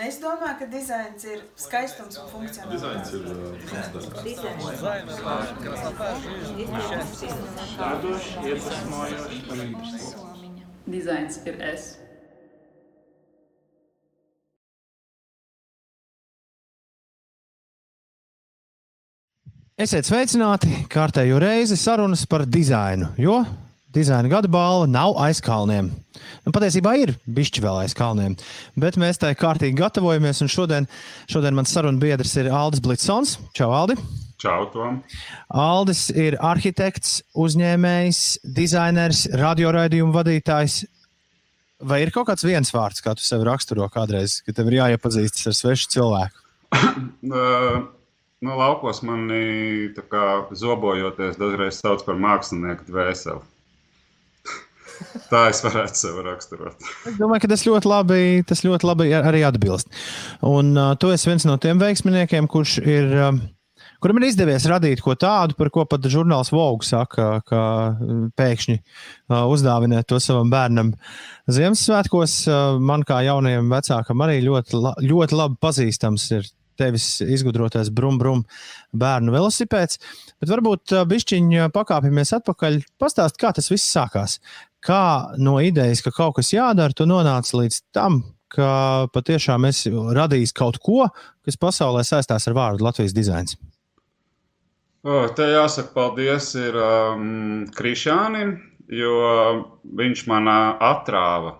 Es domāju, ka dizains ir skaistums un funkcionalitāte. Dizains ir es. Esiet sveicināti kārtējo reizi sarunas par dizainu, jo dizaina gada balva nav aiz kalniem. Nu, patiesībā ir bišķi vēl aiz kalniem, bet mēs tai kārtīgi gatavojamies. Šodien, šodien mans sarunu biedrs ir Aldis Blitsons. Čau, Aldi! Čau, Tom! Aldis ir arhitekts, uzņēmējs, dizainers, radioraidījuma vadītājs. Vai ir kaut kāds viens vārds, kā tu sevi raksturo kādreiz, kad tev ir jāiepazīstas ar svešu cilvēku? nu, laukos mani zobojoties, dažreiz sauc par mākslinieku dvēseli. Tā es varētu sevi raksturot. Es domāju, ka tas ļoti labi, tas ļoti labi arī atbilst. Un uh, tu esi viens no tiem veiksminiekiem, kurš ir. Uh, Kuram ir izdevies radīt ko tādu, par ko pat žurnāls Vogue saka, ka pēkšņi uh, uzdāvināt to savam bērnam Ziemassvētkos. Uh, man kā jaunajam vecākam arī ļoti, la, ļoti labi pazīstams ir tevis izgudrotais brum-brum bērnu velosipēds. Bet varbūt bišķiņā pakāpjamies atpakaļ, pastāst, kā tas viss sākās kā no idejas, ka kaut kas jādara, tu nonāci līdz tam, ka patiešām esi radījis kaut ko, kas pasaulē saistās ar vārdu Latvijas dizains? O, te jāsaka paldies ir um, Krišānam, jo viņš man atrāva,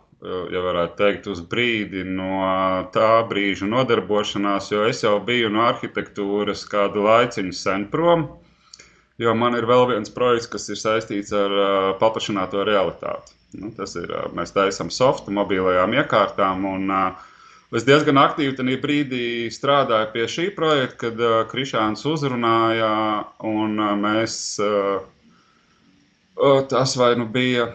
ja varētu teikt, uz brīdi no tā brīža nodarbošanās, jo es jau biju no arhitektūras kādu laiciņu sen prom. Jo man ir vēl viens projekts, kas ir saistīts ar uh, paplašināto realitāti. Nu, tas ir, uh, mēs taisām softu mobilajām iekārtām. Un, uh, es diezgan aktīvi tajā brīdī strādāju pie šī projekta, kad uh, Krišāns uzrunāja, un uh, mēs uh, uh, tas vai nu bija.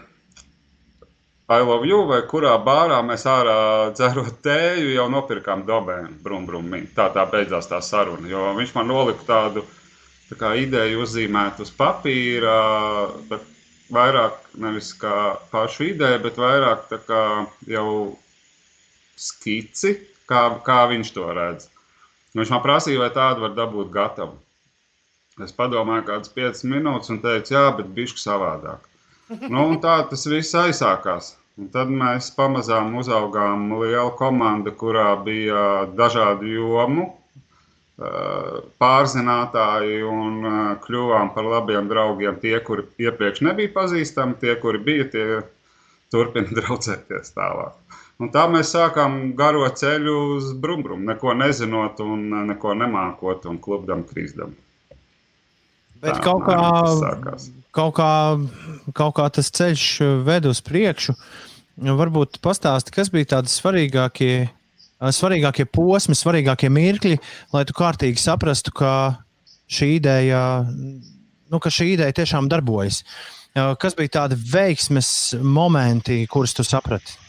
I love you, vai kurā bārā mēs ārā dzerot tēju, jau nopirkām dobēnu, brum, brum. Tā tā beidzās tā saruna. Jo viņš man nolika tādu uh, ideju uzzīmēt uz papīra, bet vairāk nevis kā pašu ideju, bet vairāk kā jau skici, kā, kā viņš to redz. Viņš man prasīja, vai tādu var dabūt gatavu. Es padomāju, kādas 5 minūtes, un teicu, jā, bet bišķi savādāk. Nu, tā tas viss aizsākās. Un tad mēs pamazām uzaugām lielu komandu, kurā bija dažādu jomu pārzinātāji un kļuvām par labiem draugiem. Tie, kuri iepriekš nebija pazīstami, tie, kuri bija, tie turpina draudzēties tālāk. Un tā mēs sākām garo ceļu uz Brumbrum, neko nezinot un neko nemākot un klubdam krīzdam. Bet tā, kaut kā, kaut, kā, kaut kā tas ceļš ved uz priekšu. Varbūt pastāsti, kas bija tādi svarīgākie svarīgākie posmi, svarīgākie mirkļi, lai tu kārtīgi saprastu, ka šī ideja, nu, ka šī ideja tiešām darbojas. Kas bija tādi veiksmes momenti, kurus tu saprati?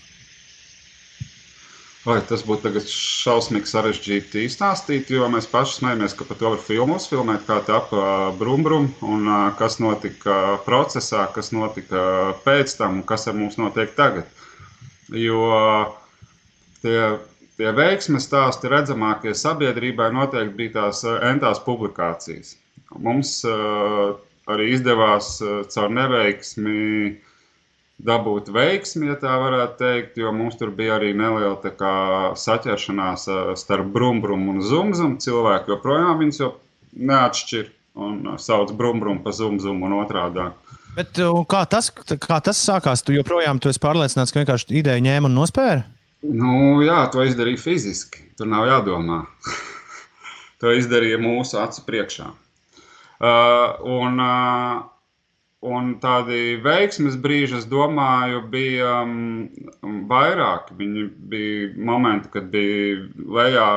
Vai tas būtu šausmīgi sarežģīti izstāstīt, jo mēs paši smējamies, ka par to var filmu uzfilmēt, kā tā ap brumbrum, un kas notika procesā, kas notika pēc tam, un kas ar mums notiek tagad. Jo tie Tie veiksmes stāsti redzamākie sabiedrībai noteikti bija tās eh, entās publikācijas. Mums uh, arī izdevās uh, caur neveiksmi dabūt veiksmi, ja tā varētu teikt, jo mums tur bija arī neliela kā, saķeršanās starp brumbrumu un zumzumu. Cilvēki joprojām viņus jau neatšķir un sauc brumbrumu pa zumzumu un otrādi. Bet, kā, tas, kā tas sākās? Tu joprojām tu esi pārliecināts, ka vienkārši ideja ņēma un nospēra? Nu, jā, to izdarīja fiziski. Tur nav jādomā. to izdarīja mūsu acu priekšā. Uh, un, uh, un tādi veiksmes brīži, es domāju, bija um, vairāk. Viņi bija momenti, kad bija lejā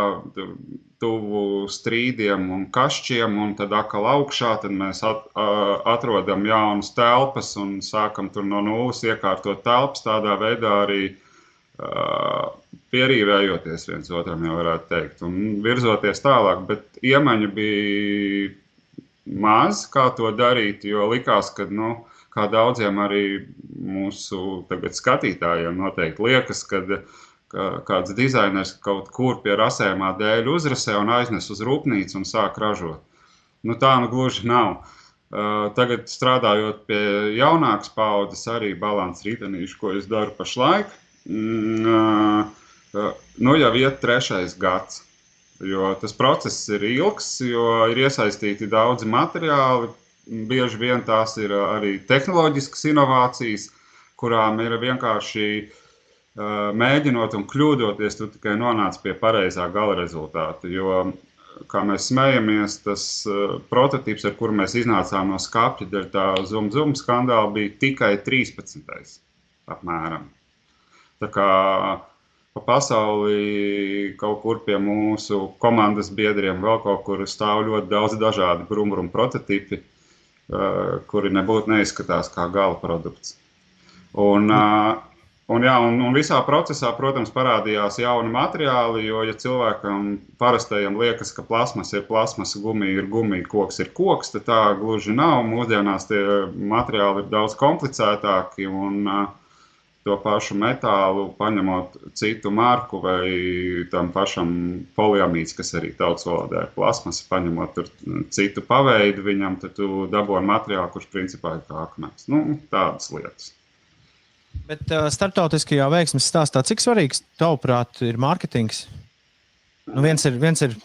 tuvu strīdiem un kašķiem, un tad atkal augšā. Tad mēs at, uh, atrodam jaunas telpas un sākam tur no nulles iekārtot telpas. Tādā veidā arī uh, pierīvējoties viens otram, jau varētu teikt, un virzoties tālāk. Bet iemaņa bija maz, kā to darīt, jo likās, ka, nu, kā daudziem arī mūsu skatītājiem noteikti liekas, ka kāds dizainers kaut kur pie rasējumā dēļ uzrasē un aiznes uz rūpnīcu un sāk ražot. Nu, tā nu gluži nav. Uh, tagad strādājot pie jaunākas paudzes, arī balanss rītenīšu, ko es daru pašlaik, uh, nu jau iet trešais gads. Jo tas process ir ilgs, jo ir iesaistīti daudzi materiāli. Bieži vien tās ir arī tehnoloģiskas inovācijas, kurām ir vienkārši mēģinot un kļūdoties, tu tikai nonāc pie pareizā gala rezultāta. Jo, kā mēs smējamies, tas prototyps, ar kuru mēs iznācām no skāpja dēļ tā zum-zum skandāla, bija tikai 13. apmēram. Tā kā pa pasauli, kaut kur pie mūsu komandas biedriem, vēl kaut kur stāv ļoti daudz dažādu brūmumu prototipi, uh, kuri nebūtu neizskatās kā gala produkts. Un, un, jā, un, un visā procesā, protams, parādījās jauni materiāli, jo, ja cilvēkam parastajam liekas, ka plasmas ir plasmas, gumija ir gumija, koks ir koks, tad tā gluži nav. Mūsdienās tie materiāli ir daudz komplicētāki. Un, uh, to pašu metālu, paņemot citu marku vai tam pašam poliamīds, kas arī tautas valodā ir plasmas, paņemot tur citu paveidu viņam, tad tu dabūji materiālu, kurš principā ir kā akmens. Nu, tādas lietas. Bet uh, starptautiskajā veiksmes stāstā, cik svarīgs tavuprāt ir mārketings? Nu, viens ir, viens ir,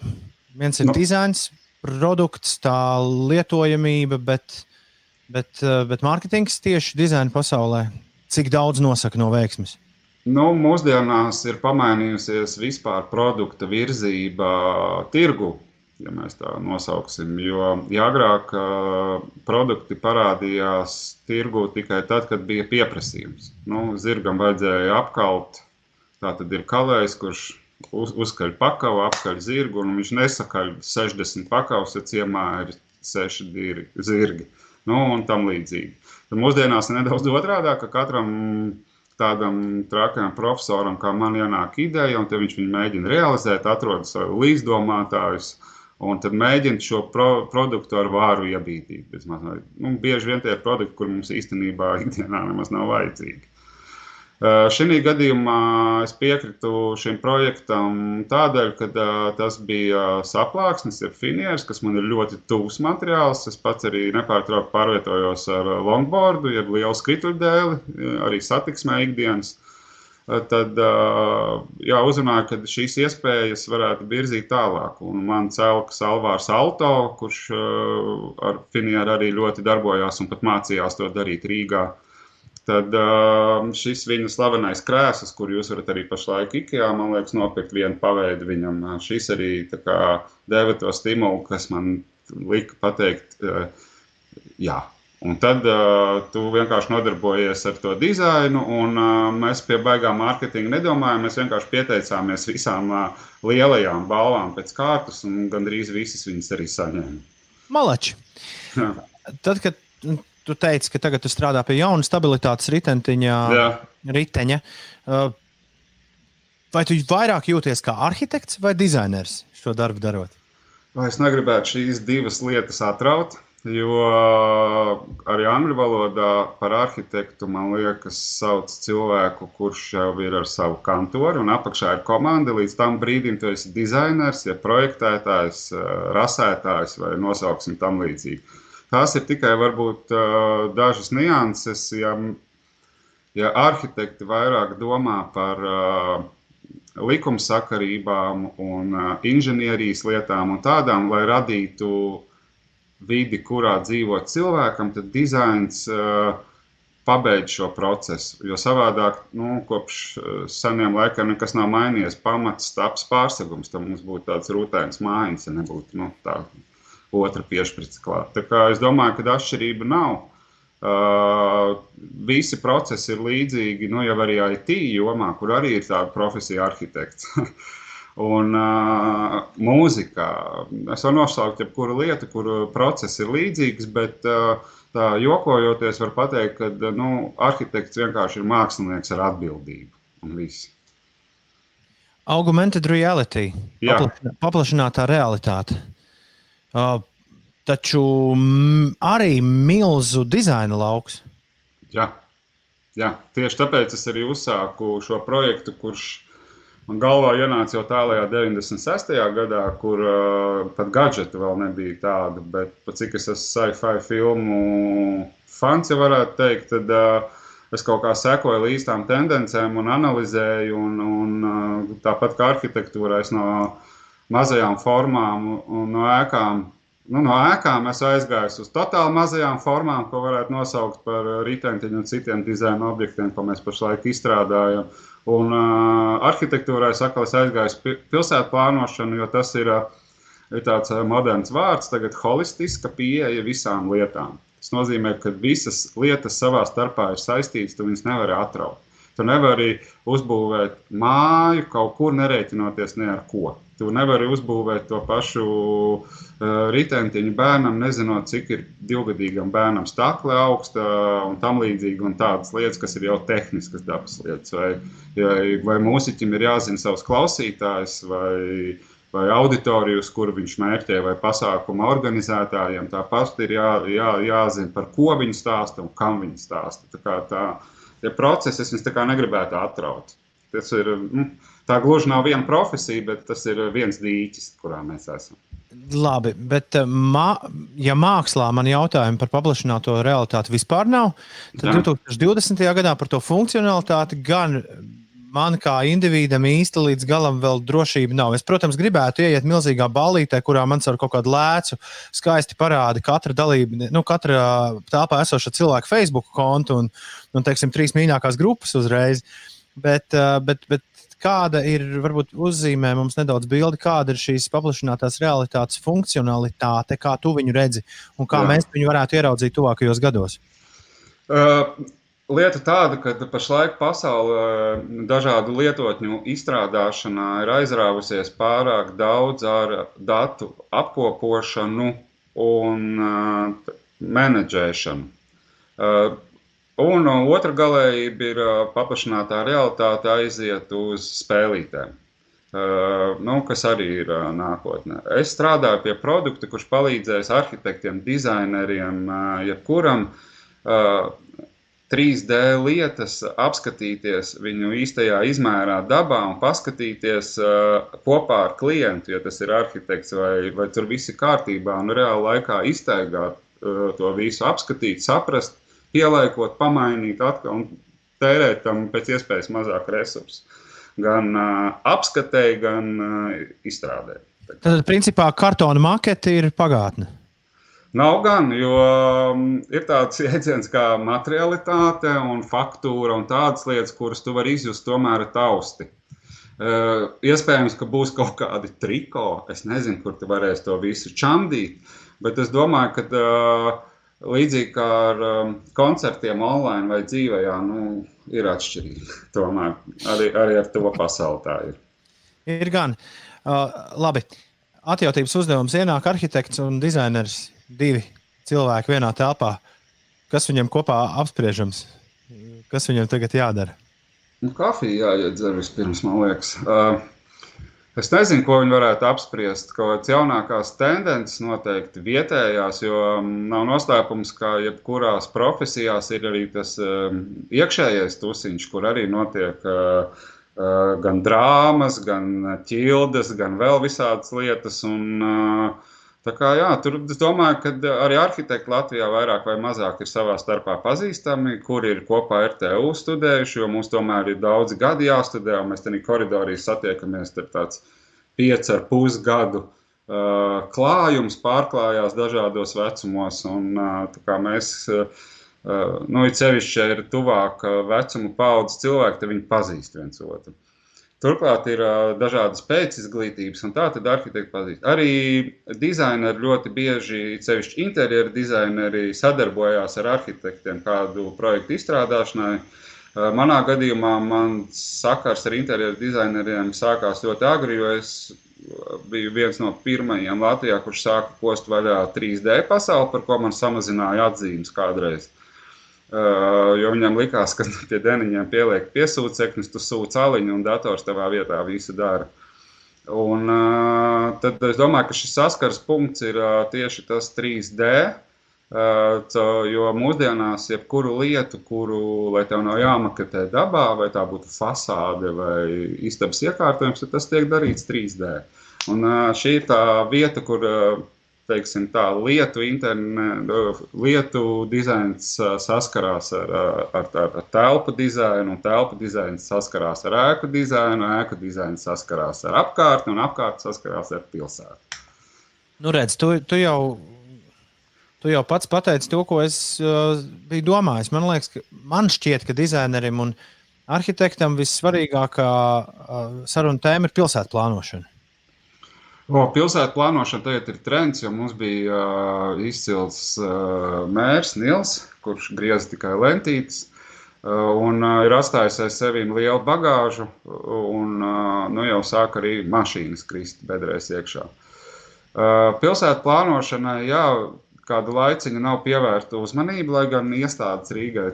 viens ir nu. dizains, produkts, tā lietojamība, bet, bet, bet mārketings tieši dizaina pasaulē cik daudz nosaka no veiksmes? Nu, mūsdienās ir pamainījusies vispār produkta virzība tirgu, ja mēs tā nosauksim. Jo ja agrāk produkti parādījās tirgu tikai tad, kad bija pieprasījums. Nu, zirgam vajadzēja apkalt, tā tad ir kalējs, kurš uz, uzkaļ pakavu, apkaļ zirgu, un viņš nesakaļ 60 pakavus, ja ciemā ir 6 zirgi. Nu, un tam līdzīgi. Tad mūsdienās ir nedaudz otrādi, ka katram tādam trakam profesoram, kā man ienāk ideja, un viņš viņu mēģina realizēt, atrod savu līdzdomātājus, un tad mēģina šo pro produktu ar vāru iebīdīt. Nu, bieži vien tie ir produkti, kur mums īstenībā ikdienā nemaz nav vajadzīgi. Šī gadījumā es piekritu šim projektam tādēļ, ka tas bija saplāksnis, ir finieris, kas man ir ļoti tuvs materiāls. Es pats arī nepārtraukti pārvietojos ar longboardu, jeb lielu skrituļdēli, arī satiksmē ikdienas. Tad jā, uzrunāju, ka šīs iespējas varētu virzīt tālāk. Un man cēlka Salvārs Alto, kurš ar finieru arī ļoti darbojās un pat mācījās to darīt Rīgā Tad uh, šis viņa slavenais krēsls, kur jūs varat arī pašlaik IKEA, man liekas, nopirkt vienu paveidu viņam. Šis arī kā, deva to stimulu, kas man lika pateikt, uh, jā. Un tad uh, tu vienkārši nodarbojies ar to dizainu, un uh, mēs pie baigām mārketinga nedomājam. Mēs vienkārši pieteicāmies visām uh, lielajām balvām pēc kārtas, un gandrīz visas viņas arī saņēma. Malači! Tad, kad tu teici, ka tagad tu strādā pie jauna stabilitātes ritentiņa, riteņa. Uh, vai tu vairāk jūties kā arhitekts vai dizainers šo darbu darot? Vai es negribētu šīs divas lietas atraut, jo uh, arī angļu valodā par arhitektu man liekas sauc cilvēku, kurš jau ir ar savu kantoru un apakšā ir komanda. Līdz tam brīdim tu esi dizainers, ja projektētājs, uh, rasētājs vai nosauksim tam līdzīgi. Tās ir tikai varbūt dažas nianses. Ja, ja arhitekti vairāk domā par likumsakarībām un inženierijas lietām un tādām, lai radītu vidi, kurā dzīvo cilvēkam, tad dizains pabeidz šo procesu. Jo savādāk, nu, kopš seniem laikiem nekas nav mainījies. Pamats, taps pārsegums, tam mums būtu tāds rūtēns mājiņas, ja nebūtu nu, tā otra piešķirts klāt. Tā kā es domāju, ka atšķirība nav. Uh, visi procesi ir līdzīgi, nu, jau arī IT jomā, kur arī ir tāda profesija arhitekts. Un uh, mūzikā es varu nosaukt jebkuru lietu, kur process ir līdzīgs, bet uh, tā jokojoties var pateikt, ka nu, arhitekts vienkārši ir mākslinieks ar atbildību. Augmented reality, paplašinātā realitāte. Uh, taču m, arī milzu dizaina lauks. Jā, jā, tieši tāpēc es arī uzsāku šo projektu, kurš Man galvā ienāca jau tālākajā 96. gadā, kur uh, pat gadžeti vēl nebija tāda. Bet, cik es esmu sci-fi filmu fans, ja varētu teikt, tad uh, es kaut kā sekoju līdz tām tendencēm un analizēju. Un, un, uh, tāpat kā arhitektūrā, es no mazajām formām un no ēkām. Nu, no ēkām es aizgāju uz totāli mazajām formām, ko varētu nosaukt par riteņtiņu un citiem dizaina objektiem, ko mēs pašlaik izstrādājam. Uh, Un uh, arhitektūrai saka, es aizgāju uz pilsētu plānošanu, jo tas ir, ir tāds moderns vārds, tagad holistiska pieeja visām lietām. Tas nozīmē, ka visas lietas savā starpā ir saistītas, tu viņas nevari atraut. Tu nevari uzbūvēt māju kaut kur nerēķinoties ne ar ko. Tu nevari uzbūvēt to pašu uh, ritentiņu bērnam, nezinot, cik ir divgadīgam bērnam stakle augsta un tam līdzīgi, un tādas lietas, kas ir jau tehniskas dabas lietas. Vai, vai, vai mūziķim ir jāzina savs klausītājs, vai, vai auditoriju, uz kuru viņš mērķē, vai pasākuma organizētājiem. Tāpat ir jā, jā, jāzina, par ko viņi stāsta un kam viņi stāsta. Tā kā tā, tie procesi es viņus negribētu atraut. Tas ir. Mm, tā gluži nav viena profesija, bet tas ir viens dīķis, kurā mēs esam. Labi, bet eh, mā, ja mākslā man jautājumi par paplašināto realitāti vispār nav, tad Jā. 2020. gadā par to funkcionalitāti gan man kā individam īsti līdz galam vēl drošība nav. Es, protams, gribētu ieiet milzīgā ballītē, kurā man ar kaut kādu lēcu skaisti parāda katra dalība, nu, katra tāpā esoša cilvēka Facebook kontu un, un teiksim, trīs mīļākās grupas uzreiz. Bet, eh, bet, bet kāda ir, varbūt uzzīmē mums nedaudz bildi, kāda ir šīs paplašinātās realitātes funkcionalitāte, kā tu viņu redzi un kā Jā. mēs viņu varētu ieraudzīt tuvākajos gados? Uh, lieta tāda, ka pašlaik pasaulē dažādu lietotņu izstrādāšanā ir aizrāvusies pārāk daudz ar datu apkopošanu un uh, menedžēšanu. Uh, Un otra galējība ir paplašinātā realitāte aiziet uz spēlītēm. Uh, nu, kas arī ir uh, nākotnē. Es strādāju pie produkta, kurš palīdzēs arhitektiem, dizaineriem, uh, jebkuram 3D lietas apskatīties viņu īstajā izmērā, dabā un paskatīties kopā ar klientu, ja tas ir arhitekts vai, vai tur viss ir kārtībā, un reāli laikā iztaigāt to visu, apskatīt, saprast pielāgot, pamainīt atkal un tērēt tam pēc iespējas mazāk resursu. Gan uh, apskatēji, gan uh, izstrādēji. Tad, principā, kartona makete ir pagātne. Nav gan, jo ir tāds jēdziens kā materialitāte un faktūra un tādas lietas, kuras tu vari izjust tomēr tausti. Uh, iespējams, ka būs kaut kādi triko, es nezinu, kur tu varēsi to visu čandīt, bet es domāju, ka uh, Līdzīgi kā ar um, koncertiem online vai dzīvē, nu, ir atšķirīgi. Tomēr arī, arī ar to pasauli tā ir. Ir gan. Uh, labi. Atjautības uzdevums ienāk arhitekts un dizainers. Divi cilvēki vienā telpā. Kas viņam kopā apspriežams? Kas viņam tagad jādara? Nu, kafija jāiedzer vispirms, man liekas. Uh, Es nezinu, ko viņi varētu apspriest. Kaut kādas jaunākās tendences noteikti vietējās, jo mm, nav noslēpums, ka jebkurās profesijās ir arī tas um, iekšējais tusiņš, kur arī notiek uh, uh, gan drāmas, gan ķildes, gan vēl visādas lietas. Un, uh, Tā kā, jā, tur es domāju, ka arī arhitekti Latvijā vairāk vai mazāk ir savā starpā pazīstami, kuri ir kopā RTU studējuši, jo mums tomēr ir daudzi gadi jāstudē, un mēs tādā koridorī satiekamies ar tāds pieci ar pus gadu uh, klājums pārklājās dažādos vecumos, un uh, mēs, uh, nu, it sevišķi ir tuvāk vecuma paudzes cilvēki, tad viņi pazīst viens otru. Turklāt ir uh, dažādas pēcizglītības, un tā tad arhitekti pazīst. Arī dizaineri ļoti bieži, sevišķi interjeru dizaineri, sadarbojās ar arhitektiem kādu projektu izstrādāšanai. Uh, manā gadījumā mans sakars ar interjeru dizaineriem sākās ļoti agri, jo es biju viens no pirmajiem Latvijā, kurš sāka post vaļā 3D pasauli, par ko man samazināja atzīmes kādreiz. Uh, Uh, jo viņam likās, ka pie deniņiem pieliek piesūcekļus, tu sūci aliņu un dators tavā vietā visu dara. Un, uh, tad es domāju, ka šis saskars punkts ir uh, tieši tas 3D. Jo mūsdienās, jebkuru lietu, kuru, lai tev nav jāmaketē dabā, vai tā būtu fasāde vai istabas iekārtojums, tad tas tiek darīts 3D. Un šī ir tā vieta, kur teiksim, tā, lietu, interne, lietu dizains saskarās ar, ar, ar, ar telpu dizainu, un telpu dizains saskarās ar ēku dizainu, ēku dizains saskarās ar apkārtni, un apkārtni saskarās ar pilsētu. Nu, redz, tu, tu, jau, tu jau pats pateici to, ko es uh, biju domājis. Man liekas, ka man šķiet, ka dizainerim un arhitektam vissvarīgākā uh, saruna tēma ir pilsētu plānošana. O, pilsētu plānošana tagad ir trends, jo mums bija uh, izcils uh, mērs Nils, kurš griez tikai lentītes. Uh, un uh, ir atstājis aiz sevis lielu bagāžu, un uh, nu, jau sāk arī mašīnas krist bedrēs iekšā. Uh, pilsētu plānošanai, jā, kādu laiciņu nav pievērsta uzmanība, lai gan iestādes Rīgai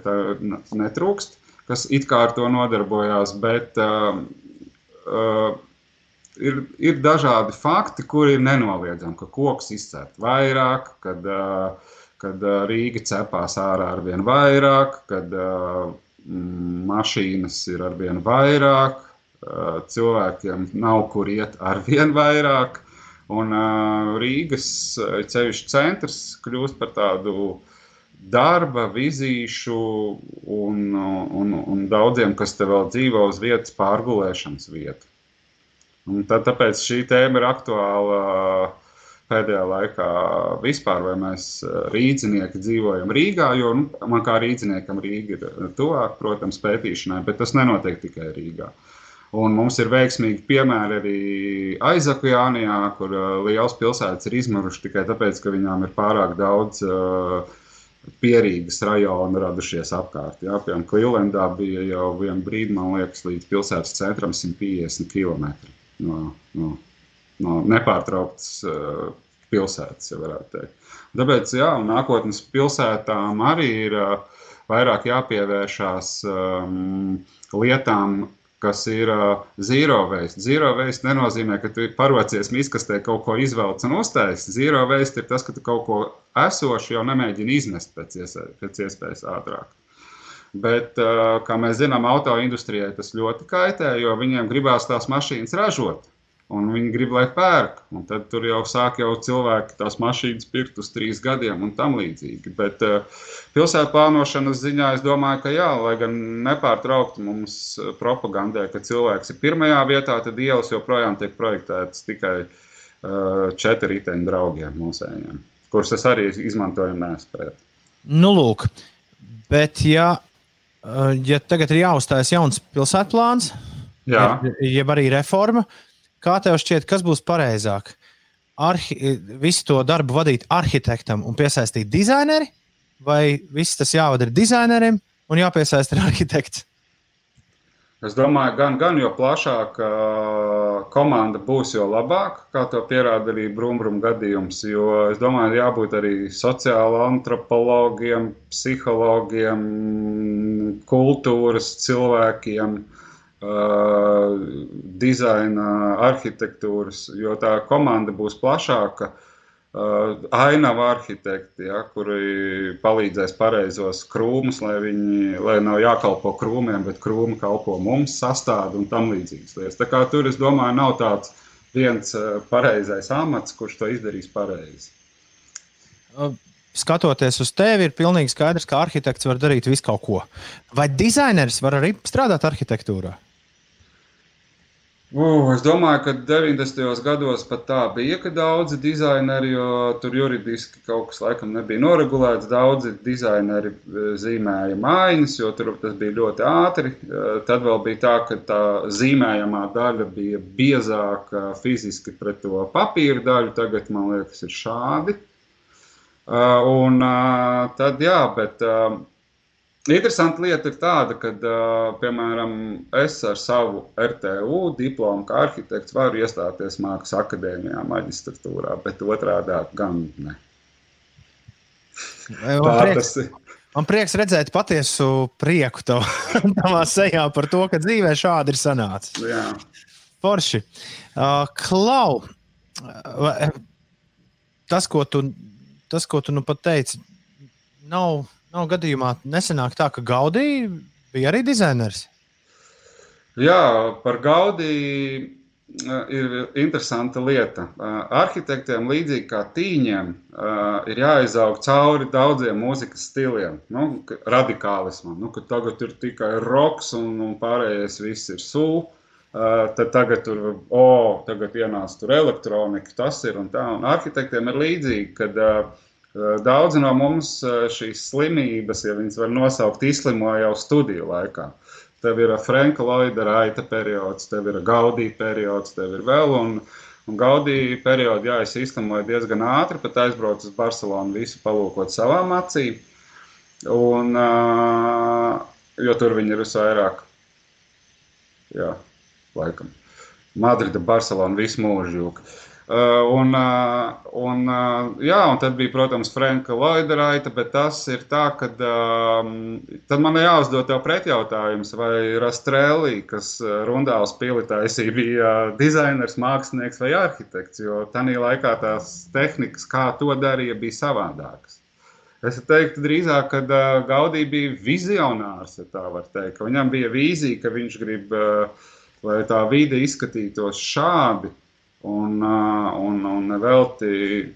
netrūkst, kas it kā ar to nodarbojās, bet uh, uh, ir, ir dažādi fakti, kuri ir nenoliedzami, ka koks izcērt vairāk, kad, kad Rīga cepās ārā ar vien vairāk, kad mašīnas ir ar vien vairāk, cilvēkiem nav kur iet ar vien vairāk, un Rīgas ceļš centrs kļūst par tādu darba, vizīšu un, un, un daudziem, kas te vēl dzīvo uz vietas, pārgulēšanas vietu. Un tad, tāpēc šī tēma ir aktuāla pēdējā laikā vispār, vai mēs rīznieki dzīvojam Rīgā, jo nu, man kā rīzniekam Rīga ir tuvāk, protams, pētīšanai, bet tas nenotiek tikai Rīgā. Un mums ir veiksmīgi piemēri arī Aizakujānijā, kur liels pilsētas ir izmaruši tikai tāpēc, ka viņām ir pārāk daudz uh, pierīgas rajona radušies apkārt. Jā, piemēram, Klilendā bija jau vienu brīdi, man liekas, līdz pilsētas centram 150 km no, no, no nepārtrauktas uh, pilsētas, ja varētu teikt. Tāpēc, jā, nākotnes pilsētām arī ir uh, vairāk jāpievēršās um, lietām, kas ir uh, zero waste. Zero waste nenozīmē, ka tu parocies miskastē kaut ko izvelc un uztaisi. Zero waste ir tas, ka tu kaut ko esošu jau nemēģini izmest pēc, ies, pēc iespējas ātrāk. Bet, kā mēs zinām, auto industrijai tas ļoti kaitē, jo viņiem gribās tās mašīnas ražot. Un viņi grib, lai pērk. Un tad tur jau sāk jau cilvēki tās mašīnas pirkt uz trīs gadiem un tam līdzīgi. Bet uh, pilsētu plānošanas ziņā es domāju, ka jā, lai gan nepārtraukti mums propagandē, ka cilvēks ir pirmajā vietā, tad ielas joprojām tiek projektētas tikai četri riteņu draugiem mūsējiem, kurus es arī izmantoju nespēju. Nu, lūk, bet ja Eh, ja tagad ir jāuzstājas jauns pilsētplāns, jeb arī reforma, kā tev šķiet, kas būs pareizāk? Arhi, visu to darbu vadīt arhitektam un piesaistīt dizaineri, vai viss tas jāvada ar dizaineriem un jāpiesaista ar arhitektu? Es domāju, gan, gan jo plašāka komanda būs, jo labāk, kā to pierāda arī Brumbrum gadījums. Jo es domāju, jābūt arī sociāla antropologiem, psihologiem, kultūras cilvēkiem, dizaina, arhitektūras, jo tā komanda būs plašāka. Uh, Uh, ainava arhitekti, ja, kuri palīdzēs pareizos krūmus, lai viņi lai nav jākalpo krūmiem, bet krūmi kalpo mums, sastāv un tam līdzīgas lietas. Tā kā tur, es domāju, nav tāds viens pareizais amats, kurš to izdarīs pareizi. Skatoties uz tevi, ir pilnīgi skaidrs, ka arhitekts var darīt visu kaut ko. Vai dizaineris var arī strādāt arhitektūrā? Uh, es domāju, ka 90. gados pat tā bija, ka daudzi dizaineri, jo tur juridiski kaut kas laikam nebija noregulēts. Daudzi dizaineri e, zīmēja mājiņas, jo tur tas bija ļoti ātri. E, tad vēl bija tā, ka tā zīmējamā daļa bija biezāka fiziski pret to papīra daļu. Tagad man liekas, ir šādi. E, un tad jā, bet Interesanta lieta ir tāda, ka, piemēram, es ar savu RTU diplomu kā arhitekts varu iestāties Mākslas akadēmijā, maģistratūrā, bet otrādi gan ne. Tā prieks, tas ir. Man prieks redzēt patiesu prieku tavā sejā par to, ka dzīvē šādi ir sanācis. Jā. Forši. Uh, Klau, tas, ko tu, tas, ko tu nu pat teici, nav, nav gadījumā nesenāk tā, ka Gaudī bija arī dizainers. Jā, par Gaudiju ir interesanta lieta. Arhitektiem, līdzīgi kā tīņiem, ir jāizaug cauri daudziem mūzikas stiliem, nu, radikālismam. Nu, tagad ir tikai roks un, un pārējais viss ir sūkļi. Tad tagad tur, oh, tagad ienāca tur elektronika, tas ir un tā. Un arhitektiem ir līdzīgi, kad daudzi no mums šīs slimības, ja viņas var nosaukt, izslimoja jau studiju laikā. Tev ir Franka Lloyda raita periods, tev ir Gaudija periods, tev ir vēl. Un, un Gaudija periodā, jā, es izslimoju diezgan ātri, pat aizbraucu uz Barcelonu, visu palūkot savām acīm. Un, uh, jo tur viņi ir visvairāk, jā, laikam. Madrida, Barcelona, visu mūžu jūka. Uh, un, uh, un, uh, jā, un tad bija, protams, Franka Lloyda raita, bet tas ir tā, ka tad man jāuzdod tev pretjautājums, vai Rastrēlī, kas Rundāls pielitājusi, bija dizainers, mākslinieks vai arhitekts, jo tanī laikā tās tehnikas, kā to darīja, bija savādākas. Es teiktu drīzāk, ka Gaudī bija vizionārs, ja tā var teikt. Viņam bija vīzija, ka viņš grib, lai tā vide izskatītos šādi, Un, un, un nevelti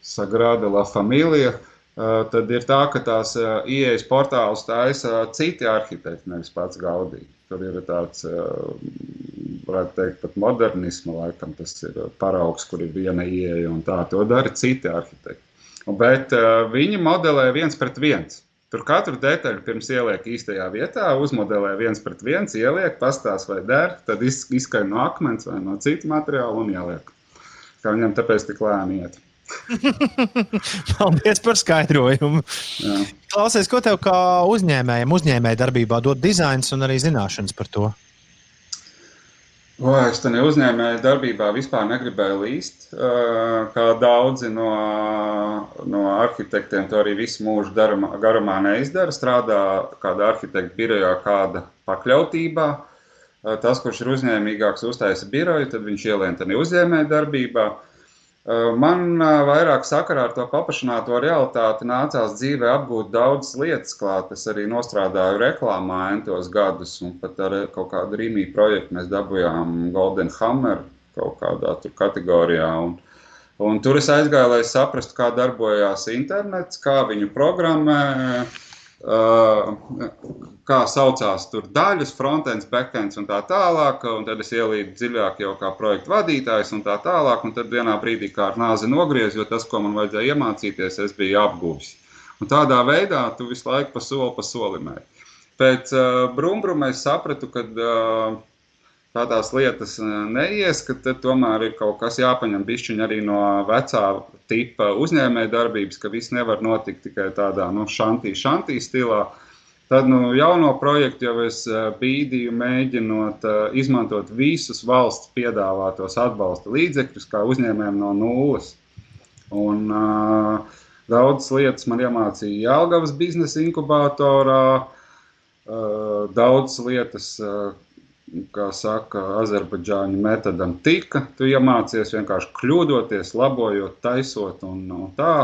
Sagrada La Familija. Tad ir tā, ka tās ieejas portālus taisa citi arhitekti, nevis pats Gaudī. Tur ir tāds, varētu teikt, pat modernisma laikam, tas ir paraugs, kur ir viena ieeja un tā. To dara citi arhitekti. Bet viņi modelē viens pret viens. Tur katru detaļu pirms ieliek īstajā vietā, uzmodelē viens pret viens, ieliek, pastāsta, vai der, tad izskaņo no akmens vai no citu materiālu un ieliek. Kā viņam tāpēc tik lēni iet. Paldies par skaidrojumu. Jā. Klausies, ko tev kā uzņēmējam, uzņēmēja darbībā dod dizains un arī zināšanas par to? O, es tam uzņēmēju darbībā vispār negribēju līst. Kā daudzi no, no arhitektiem to arī visu mūžu darumā, garumā neizdara. Strādā kāda arhitekta birojā, kāda pakļautībā. Tas, kurš ir uzņēmīgāks, uztaisa biroju, tad viņš ielien tādā uzņēmēju darbībā. Man vairāk sakarā ar to paplašināto realitāti nācās dzīvē apgūt daudzas lietas klāt. Es arī nostrādāju reklāmā entos gadus, un pat ar kaut kādu rīmīgu projektu mēs dabūjām Golden Hammer kaut kādā tur kategorijā. Un, un tur es aizgāju, lai saprastu, kā darbojās internets, kā viņu programmē, kā saucās tur daļas, frontends, backends un tā tālāk. Un tad es ielīdu dziļāk jau kā projektu vadītājs un tā tālāk. Un tad vienā brīdī kā ar nāzi nogriez, jo tas, ko man vajadzēja iemācīties, es biju apguvis. Un tādā veidā tu visu laiku pa soli pa solim. Pēc uh, brūmbruma es sapratu, ka uh, tādās lietas neies, ka tomēr ir kaut kas jāpaņem bišķiņ arī no vecā tipa uzņēmēja darbības, ka viss nevar notikt tikai tādā nu, šantī, šantī stilā. Tad nu, jauno projektu jau es bīdīju, mēģinot izmantot visus valsts piedāvātos atbalsta līdzekļus, kā uzņēmējiem no nulles. Un, uh, daudzas lietas man iemācīja Jālgavas biznesa inkubatorā, uh, daudzas lietas, uh, kā saka, azerbaidžāņu metodam tika. Tu iemācies vienkārši kļūdoties, labojot, taisot un, un tā.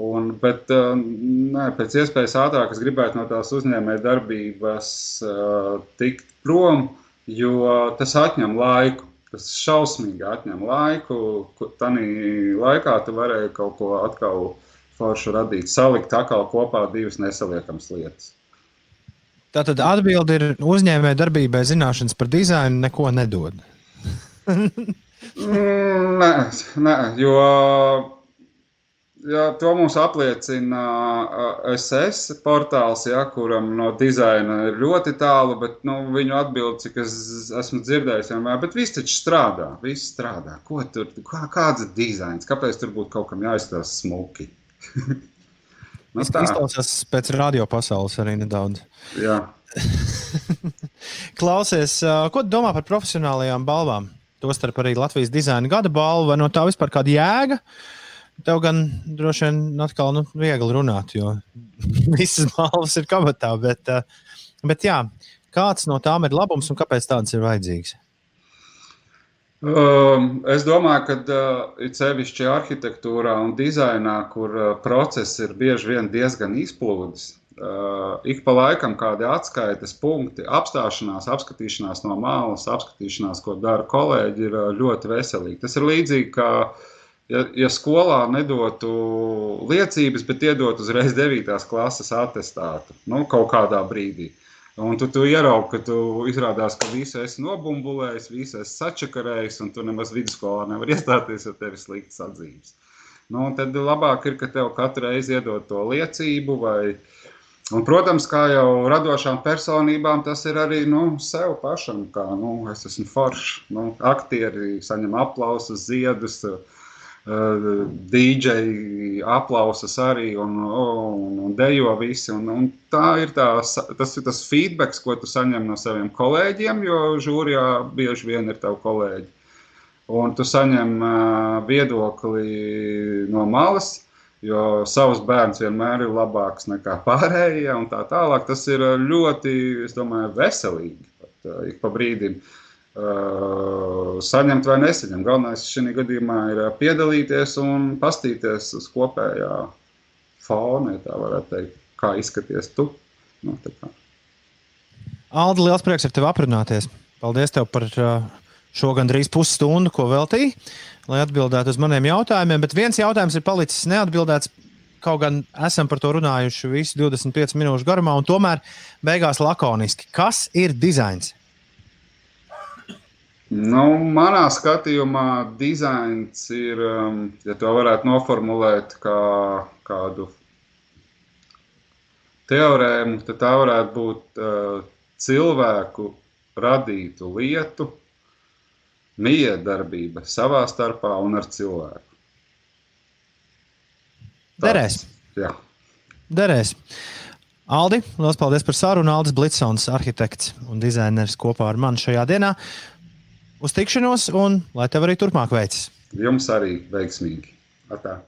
Un, bet uh, nē, pēc iespējas ātrāk es gribētu no tās uzņēmēja darbības uh, tikt prom, jo tas atņem laiku. Tas šausmīgi atņem laiku. Tanī laikā tu varēji kaut ko atkal foršu radīt, salikt atkal kopā divas nesaliekamas lietas. Tātad atbilde ir uzņēmēja darbībai zināšanas par dizainu neko nedod. nē, nē, jo jā, to mums apliecina SS portāls, ja, kuram no dizaina ir ļoti tālu, bet nu, viņu atbildi, cik es esmu dzirdējis, vienmēr, bet viss taču strādā, viss strādā. Ko tur, kā, kāds ir dizains, kāpēc tur būtu kaut kam jāizstāsta smuki? Nu, tas izklausās pēc radio pasaules arī nedaudz. Jā. Klausies, ko tu domā par profesionālajām balvām? Tostarp arī Latvijas dizaina gada balva, vai no tā vispār kāda jēga? Tev gan droši vien atkal nu, viegli runāt, jo visas balvas ir kabatā. Bet, bet jā, kāds no tām ir labums un kāpēc tāds ir vajadzīgs? Um, es domāju, ka uh, it sevišķi arhitektūrā un dizainā, kur uh, process ir bieži vien diezgan izplūdis, uh, ik pa laikam kādi atskaites punkti, apstāšanās, apskatīšanās no malas, apskatīšanās, ko dara kolēģi, ir ļoti veselīgi. Tas ir līdzīgi kā ja, ja skolā nedotu liecības, bet iedot uzreiz 9. klases attestātu nu, kaut kādā brīdī. Un tu, tu ieraugi, ka tu izrādās, ka visu esi nobumbulējis, visu esi sačakarējis, un tu nemaz vidusskolā nevar iestāties, jo tev ir sliktas atzīmes. Nu, tad labāk ir, ka tev katru reizi iedod to liecību. Vai, un, protams, kā jau radošām personībām, tas ir arī nu, sev pašam, kā nu, es esmu foršs. Nu, aktieri saņem aplausus, ziedus. Uh, dīdžeji aplausas arī un, un, un dejo visi. Un, un tā ir tā, tas ir tas feedback, ko tu saņem no saviem kolēģiem, jo žūrijā bieži vien ir tavi kolēģi. Un tu saņem uh, viedokli no malas, jo savs bērns vienmēr ir labāks nekā pārējie un tā tālāk. Tas ir ļoti, es domāju, veselīgi pat, uh, ik pa brīdim. Uh, saņemt vai nesaņemt. Galvenais šajā gadījumā ir piedalīties un pastīties uz kopējā fona, ja tā varētu teikt, kā izskaties tu. Nu, Aldi, liels prieks ar tevi aprunāties. Paldies tev par šo gandrīz pusstundu, ko veltīji, lai atbildētu uz maniem jautājumiem. Bet viens jautājums ir palicis neatbildēts. Kaut gan esam par to runājuši visu 25 minūšu garumā, un tomēr beigās lakoniski. Kas ir dizains? Nu, manā skatījumā dizains ir, um, ja to varētu noformulēt kā kādu teorēmu, tad tā varētu būt uh, cilvēku radītu lietu miedarbība savā starpā un ar cilvēku. Tas, Derēs. Jā. Derēs. Aldi, liels paldies par sarunu. Aldis Blitsons, arhitekts un dizainers kopā ar mani šajā dienā uz tikšanos, un lai tev arī turpmāk veicas. Jums arī veiksmīgi. Atā.